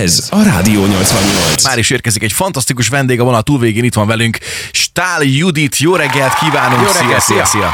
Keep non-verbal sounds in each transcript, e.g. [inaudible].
Ez a Rádió 88. Már is érkezik egy fantasztikus vendég a vonal túlvégén, itt van velünk Stál Judit. Jó reggelt kívánunk! Jó reggelt, szia, szia!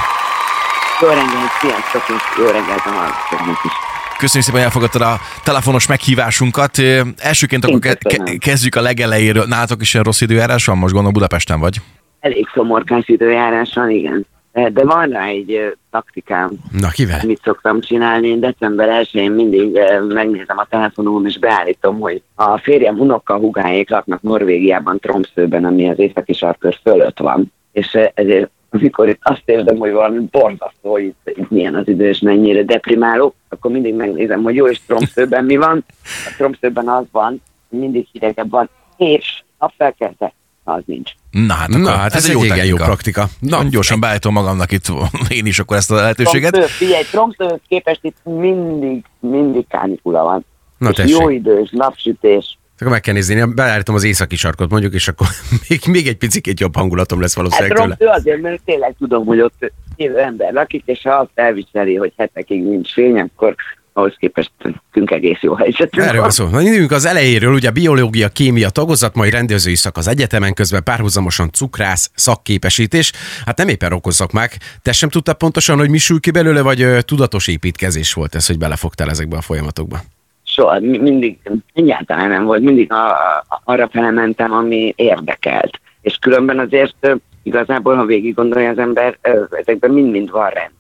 Jó reggelt, sziasztok, és jó reggelt a hallgatóknak is. Köszönjük szépen, hogy elfogadtad a telefonos meghívásunkat. Elsőként akkor ke- kezdjük a legelejéről. Nálatok is ilyen rossz időjárás van? Most gondolom Budapesten vagy. Elég szomorkás időjárás van, igen. De de van rá egy ö, taktikám, Na, kivel? mit szoktam csinálni. Én december 1-én mindig ö, megnézem a telefonom, és beállítom, hogy a férjem unoka hugáék laknak Norvégiában, Tromszőben, ami az északi sarkör fölött van. És ezért amikor itt azt érzem, hogy valami borzasztó, hogy itt, itt milyen az idő, és mennyire deprimáló, akkor mindig megnézem, hogy jó, és Tromszőben mi van. A Tromszőben az van, mindig hidegebb van, és napfelkelte, az nincs. Na hát, Na, hát ez, egy jó igen jó praktika. Na, gyorsan beállítom magamnak itt [laughs] én is akkor ezt a lehetőséget. Tromsző, figyelj, Tromszőhöz képest itt mindig, mindig kánikula van. Na, és tessék. jó idős, napsütés. Akkor meg kell nézni, én beállítom az északi sarkot mondjuk, és akkor [laughs] még, még egy picit jobb hangulatom lesz Hát valószínűleg tőle. Tromsző azért, mert tényleg tudom, hogy ott élő ember lakik, és ha azt elviseli, hogy hetekig nincs fény, akkor ahhoz képest nekünk egész jó helyzetünk Erről van. szó. Na, indulunk az elejéről, ugye biológia, kémia tagozat, majd rendezői szak az egyetemen, közben párhuzamosan cukrász, szakképesítés. Hát nem éppen rokos szakmák. Te sem tudtad pontosan, hogy mi sül ki belőle, vagy ö, tudatos építkezés volt ez, hogy belefogtál ezekbe a folyamatokba? Soha, mi- mindig, egyáltalán nem volt, mindig a, a, arra felementem, ami érdekelt. És különben azért igazából, ha végig gondolja az ember, ezekben mind-mind van rendszer.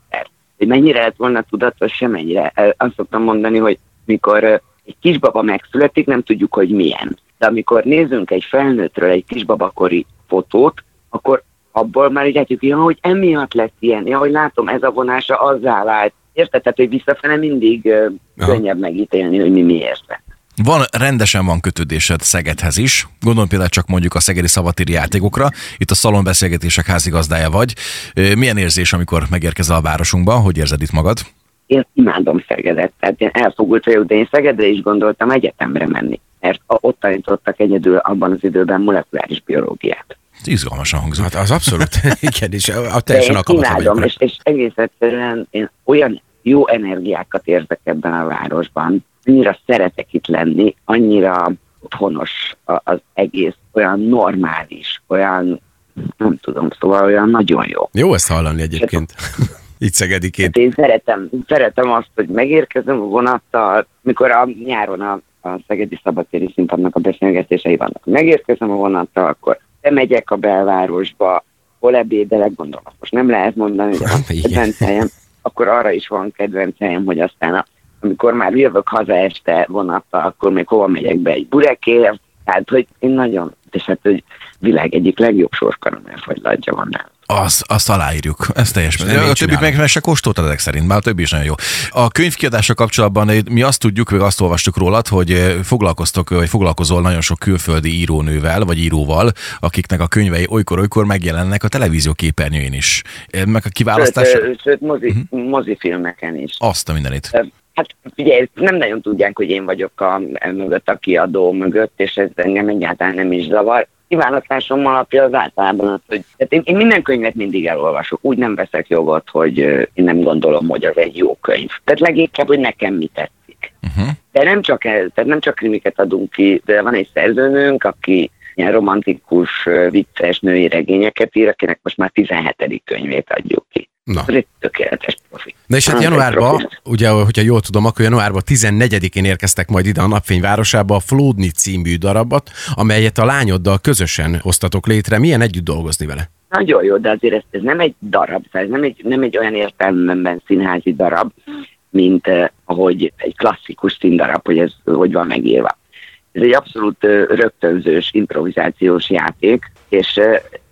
Hogy mennyire lett volna tudatos, semennyire. Azt szoktam mondani, hogy mikor egy kisbaba megszületik, nem tudjuk, hogy milyen. De amikor nézzünk egy felnőttről egy kisbabakori fotót, akkor abból már így látjuk, ja, hogy emiatt lett ilyen, ja, hogy látom, ez a vonása azzá vált. Érted? Tehát, hogy visszafele mindig Aha. könnyebb megítélni, hogy mi miért lett. Van, rendesen van kötődésed Szegedhez is. Gondolom például csak mondjuk a szegedi szabatéri játékokra. Itt a szalonbeszélgetések házigazdája vagy. Milyen érzés, amikor megérkezel a városunkba? Hogy érzed itt magad? Én imádom Szegedet, tehát én elfogult vagyok, de én Szegedre is gondoltam egyetemre menni, mert ott tanítottak egyedül abban az időben molekuláris biológiát. Izgalmasan hangzik. Hát az abszolút. [laughs] igen, és a, a De teljesen én imádom, és, és egész egyszerűen én olyan jó energiákat érzek ebben a városban, annyira szeretek itt lenni, annyira otthonos a- az egész, olyan normális, olyan, nem tudom, szóval olyan nagyon jó. Jó ezt hallani egyébként. [laughs] Itt szegediként. Hát én szeretem, szeretem azt, hogy megérkezem a vonattal, mikor a nyáron a, a Szegedi Szabadtéri Színpadnak a beszélgetései vannak. Megérkezem a vonattal, akkor bemegyek a belvárosba, hol ebédelek, gondolom, most nem lehet mondani, van [laughs] Igen. kedvenc helyem, akkor arra is van kedvenc helyem, hogy aztán a, amikor már jövök haza este vonattal, akkor még hova megyek be egy burekért, tehát, hogy én nagyon, és hát, hogy világ egyik legjobb sorkaramell fagylatja van nálam. Azt, azt aláírjuk. Ez teljes. A többit meg, meg se kóstoltad ezek szerint, bár a többi is nagyon jó. A könyvkiadása kapcsolatban eh, mi azt tudjuk, vagy azt olvastuk rólad, hogy eh, foglalkoztok, vagy foglalkozol nagyon sok külföldi írónővel, vagy íróval, akiknek a könyvei olykor-olykor megjelennek a televízió képernyőjén is. Eh, Meg a kiválasztás, Sőt, sőt mozi, uh-huh. mozifilmeken is. azt a mindenit. Hát figyelj, nem nagyon tudják, hogy én vagyok a, e mögött, a kiadó mögött, és ez engem egyáltalán nem is zavar. Kiválasztásom alapja az általában az, hogy tehát én, én minden könyvet mindig elolvasok. Úgy nem veszek jogot, hogy én nem gondolom, hogy az egy jó könyv. Tehát leginkább, hogy nekem mi tetszik. Uh-huh. De nem csak ez, tehát nem csak krimiket adunk ki, de van egy szerzőnőnk, aki ilyen romantikus, vicces női regényeket ír, akinek most már 17. könyvét adjuk ki. Na. Ez egy tökéletes. Na és hát egy januárban, ugye, hogyha jól tudom, akkor januárban 14-én érkeztek majd ide a Napfény városába a Flódni című darabot, amelyet a lányoddal közösen hoztatok létre. Milyen együtt dolgozni vele? Nagyon jó, de azért ez, ez nem egy darab, szóval ez nem egy, nem egy olyan értelemben színházi darab, mint eh, ahogy egy klasszikus színdarab, hogy ez hogy van megírva. Ez egy abszolút rögtönzős, improvizációs játék, és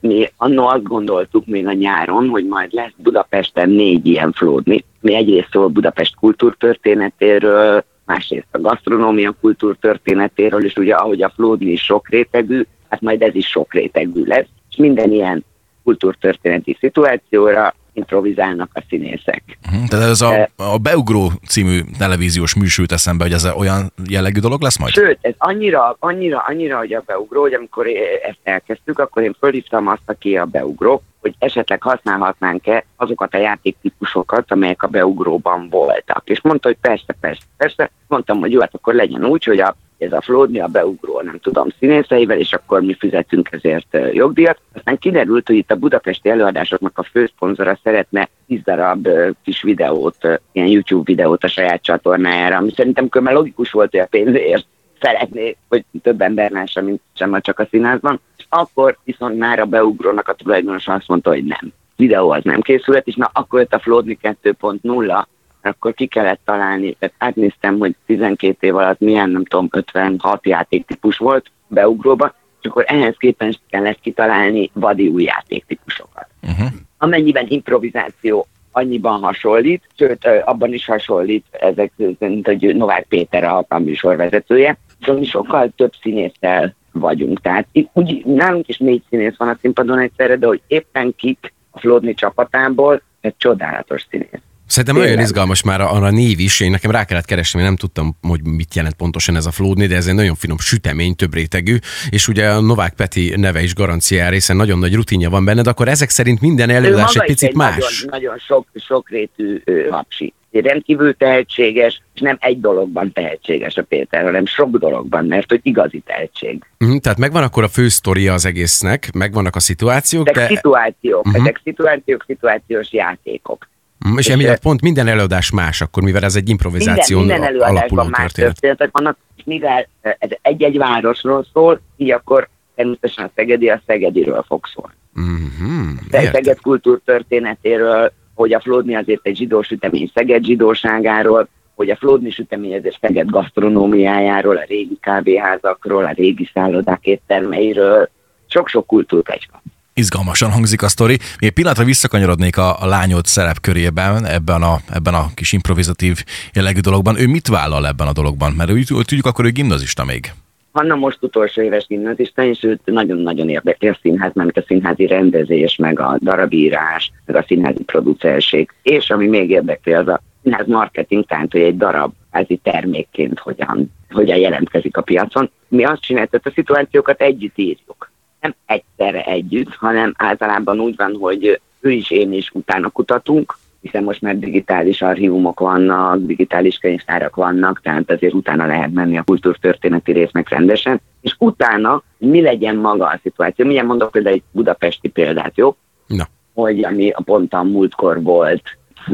mi annó azt gondoltuk még a nyáron, hogy majd lesz Budapesten négy ilyen flódni. Mi egyrészt szól Budapest kultúrtörténetéről, másrészt a gasztronómia kultúrtörténetéről, és ugye ahogy a flódni is sok rétegű, hát majd ez is sok rétegű lesz, és minden ilyen kultúrtörténeti szituációra improvizálnak a színészek. Tehát ez a, a Beugró című televíziós műsor jut eszembe, hogy ez olyan jellegű dolog lesz majd? Sőt, ez annyira, annyira, annyira, hogy a beugró, hogy amikor ezt elkezdtük, akkor én fölhívtam azt, aki a beugró, hogy esetleg használhatnánk-e azokat a játéktípusokat, amelyek a beugróban voltak. És mondta, hogy persze, persze, persze. Mondtam, hogy jó, hát akkor legyen úgy, hogy a ez a Flódni a beugró, nem tudom, színészeivel, és akkor mi fizetünk ezért jogdíjat. Aztán kiderült, hogy itt a budapesti előadásoknak a főszponzora szeretne 10 darab kis videót, ilyen YouTube videót a saját csatornájára, ami szerintem már logikus volt, hogy a pénzért szeretné, hogy több ember lássa, mint sem csak a színházban. És akkor viszont már a beugrónak a tulajdonos azt mondta, hogy nem. Videó az nem készült, és na akkor jött a Flódni 2.0, akkor ki kellett találni, tehát átnéztem, hogy 12 év alatt milyen, nem tudom, 56 játéktípus volt beugróba, és akkor ehhez képest kellett kitalálni vadi új játéktípusokat. Uh-huh. Amennyiben improvizáció annyiban hasonlít, sőt, abban is hasonlít, ezek szerint, hogy Novák Péter a, a műsorvezetője, és mi sokkal több színésszel vagyunk. Tehát itt úgy, nálunk is négy színész van a színpadon egyszerre, de hogy éppen kik a Flódni csapatából, egy csodálatos színész. Szerintem olyan izgalmas már a, a név is, én nekem rá kellett keresni, mert nem tudtam, hogy mit jelent pontosan ez a flódni, de ez egy nagyon finom sütemény, több rétegű, és ugye a Novák Peti neve is garanciára, hiszen nagyon nagy rutinja van benned, akkor ezek szerint minden előadás egy picit egy más. Nagyon, nagyon sok, sokrétű hapsi. Rendkívül tehetséges, és nem egy dologban tehetséges a Péter, hanem sok dologban, mert hogy igazi tehetség. Mm, tehát megvan akkor a fő sztoria az egésznek, megvannak a szituációk, ezek de... szituációk, uh-huh. ezek szituációk, szituációs játékok. Mm, és emiatt pont minden előadás más, akkor mivel ez egy improvizáció minden, minden előadásban más történet. történetek vannak, és mivel ez egy-egy városról szól, így akkor természetesen a Szegedi a Szegediről fog szólni. Mm-hmm, Szeged kultúrtörténetéről, hogy a Flódni azért egy zsidó sütemény Szeged zsidóságáról, hogy a Flódni sütemény egy Szeged gasztronómiájáról, a régi kávéházakról, a régi szállodák éttermeiről, sok-sok kultúrpecska izgalmasan hangzik a sztori. Még pillanatra visszakanyarodnék a, a lányod szerepkörében, ebben a, ebben a kis improvizatív jellegű dologban. Ő mit vállal ebben a dologban? Mert úgy, tudjuk, akkor ő gimnazista még. Hanna most utolsó éves gimnazista, és őt nagyon-nagyon érdekli a színház, mert a színházi rendezés, meg a darabírás, meg a színházi producerség. És ami még érdekli, az a színház marketing, tehát hogy egy darab házi termékként hogyan, hogyan jelentkezik a piacon. Mi azt csináljuk, hogy a szituációkat együtt írjuk nem egyszerre együtt, hanem általában úgy van, hogy ő is, én is utána kutatunk, hiszen most már digitális archívumok vannak, digitális könyvtárak vannak, tehát azért utána lehet menni a kultúrtörténeti résznek rendesen, és utána mi legyen maga a szituáció. Milyen mondok például egy budapesti példát, jó? Na. Hogy ami a pont a múltkor volt,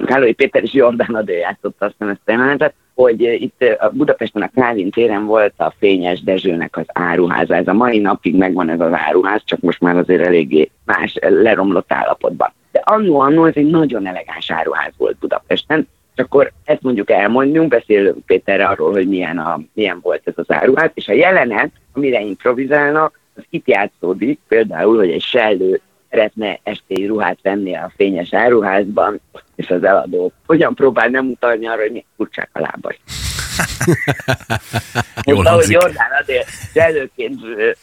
Kálói Péter és Jordán Adő játszott aztán ezt a jelenetet, hogy eh, itt eh, a Budapesten a Kálvin téren volt a Fényes Dezsőnek az áruháza. Ez a mai napig megvan ez az áruház, csak most már azért eléggé más, leromlott állapotban. De annó, annó ez egy nagyon elegáns áruház volt Budapesten, és akkor ezt mondjuk elmondjunk, beszélünk Péterre arról, hogy milyen, a, milyen volt ez az áruház, és a jelenet, amire improvizálnak, az itt játszódik, például, hogy egy sellő szeretne esti ruhát venni a fényes áruházban, és az eladó hogyan próbál nem utalni arra, hogy mi furcsák a lábai. [laughs] Jól hogy Jordán azért előként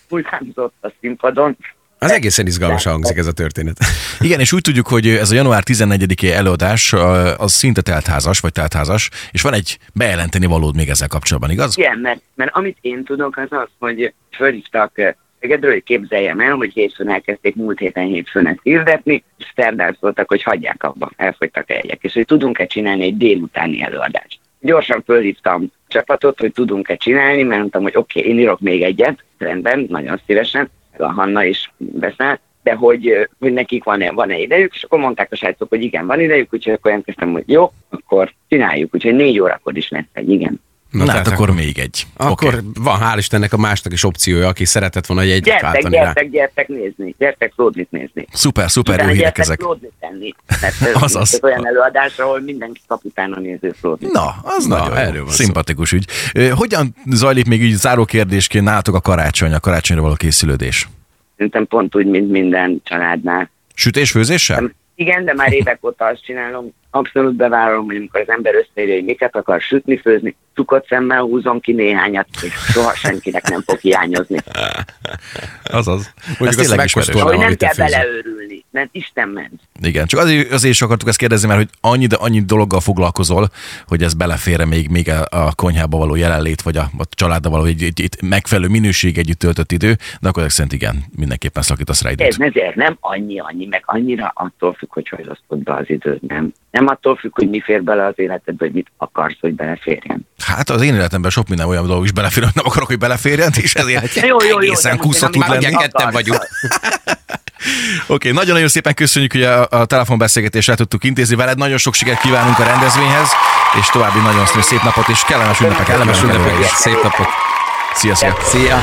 hullámzott a színpadon, az egészen izgalmasan hangzik ez a történet. [laughs] Igen, és úgy tudjuk, hogy ez a január 14-i előadás az szinte teltházas, vagy teltházas, és van egy bejelenteni valód még ezzel kapcsolatban, igaz? Igen, mert, mert amit én tudok, az az, hogy fölhívtak Szegedről, hogy képzeljem el, hogy hétfőn elkezdték múlt héten hétfőn ezt hirdetni, és szerdán hogy hagyják abba, elfogytak egyek, és hogy tudunk-e csinálni egy délutáni előadást. Gyorsan fölhívtam csapatot, hogy tudunk-e csinálni, mert mondtam, hogy oké, okay, én írok még egyet, rendben, nagyon szívesen, a Hanna is beszélt, de hogy, hogy nekik van-e, van-e idejük, és akkor mondták a srácok, hogy igen, van idejük, úgyhogy akkor jelentkeztem, hogy jó, akkor csináljuk, úgyhogy négy órakor is lesz egy, igen. Na, Na hát akkor még egy. Akkor okay. van, hál' Istennek a másnak is opciója, aki szeretett volna egy egyet gyertek, váltani gyertek, rá. gyertek nézni, gyertek Flódnit nézni. Szuper, szuper, jó hírek ezek. Flódnit tenni. az, az. Ez [laughs] olyan előadás, ahol mindenki kap utána néző Flódnit. Na, az Na, nagyon erről van Szimpatikus ügy. Hogyan zajlik még így záró kérdésként nálatok a karácsony, a karácsonyra való készülődés? Szerintem pont úgy, mint minden családnál. Sütés, főzéssel? Igen, de már évek óta azt csinálom, abszolút bevállalom, hogy amikor az ember összeírja, hogy miket akar sütni, főzni, cukott szemmel húzom ki néhányat, és soha senkinek nem fog hiányozni. [laughs] Azaz. Mondjuk ezt megkóstolnám, hogy nem kell beleőrülni, mert Isten ment. Igen, csak azért, azért is akartuk ezt kérdezni, mert hogy annyi, annyi dologgal foglalkozol, hogy ez belefér még, még a konyhába való jelenlét, vagy a, a családdal való egy, egy, egy megfelelő minőség együtt töltött idő, de akkor szerint igen, mindenképpen szakítasz rá időt. Ez ezért nem annyi, annyi, meg annyira attól függ, hogy hogy osztod be az időt, nem. Nem attól függ, hogy mi fér bele az életedbe, hogy mit akarsz, hogy beleférjen. Hát az én életemben sok minden olyan dolog is belefér, hogy nem akarok, hogy beleférjen, és ezért Jó, jó, jó, egészen most tud lenni. [laughs] Oké, ketten vagyunk. okay, nagyon-nagyon szépen köszönjük, hogy a, a telefonbeszélgetést el tudtuk intézni veled. Nagyon sok sikert kívánunk a rendezvényhez, és további nagyon szép napot, és kellemes ünnepeket. Kellemes ünnepeket, szép napot. Szia, szia. Szia!